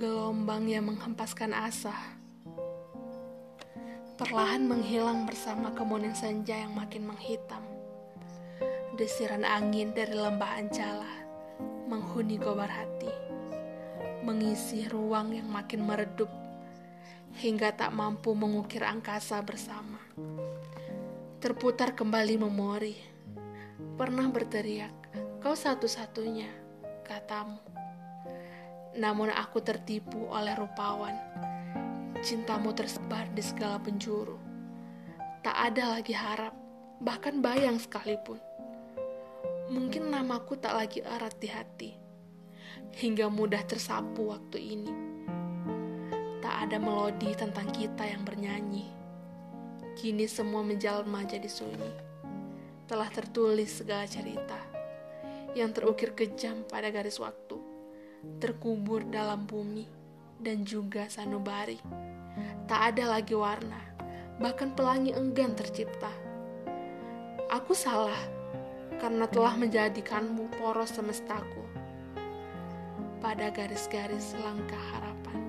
kembang yang menghempaskan asa. Perlahan menghilang bersama kemuning senja yang makin menghitam. Desiran angin dari lembah Ancala menghuni gobar hati, mengisi ruang yang makin meredup hingga tak mampu mengukir angkasa bersama. Terputar kembali memori, pernah berteriak, kau satu-satunya, katamu. Namun aku tertipu oleh rupawan. Cintamu tersebar di segala penjuru. Tak ada lagi harap, bahkan bayang sekalipun. Mungkin namaku tak lagi erat di hati, hingga mudah tersapu waktu ini. Tak ada melodi tentang kita yang bernyanyi. Kini semua menjelma jadi sunyi. Telah tertulis segala cerita yang terukir kejam pada garis waktu, terkubur dalam bumi dan juga sanubari. Tak ada lagi warna, bahkan pelangi enggan tercipta. Aku salah karena telah menjadikanmu poros semestaku pada garis-garis langkah harapan.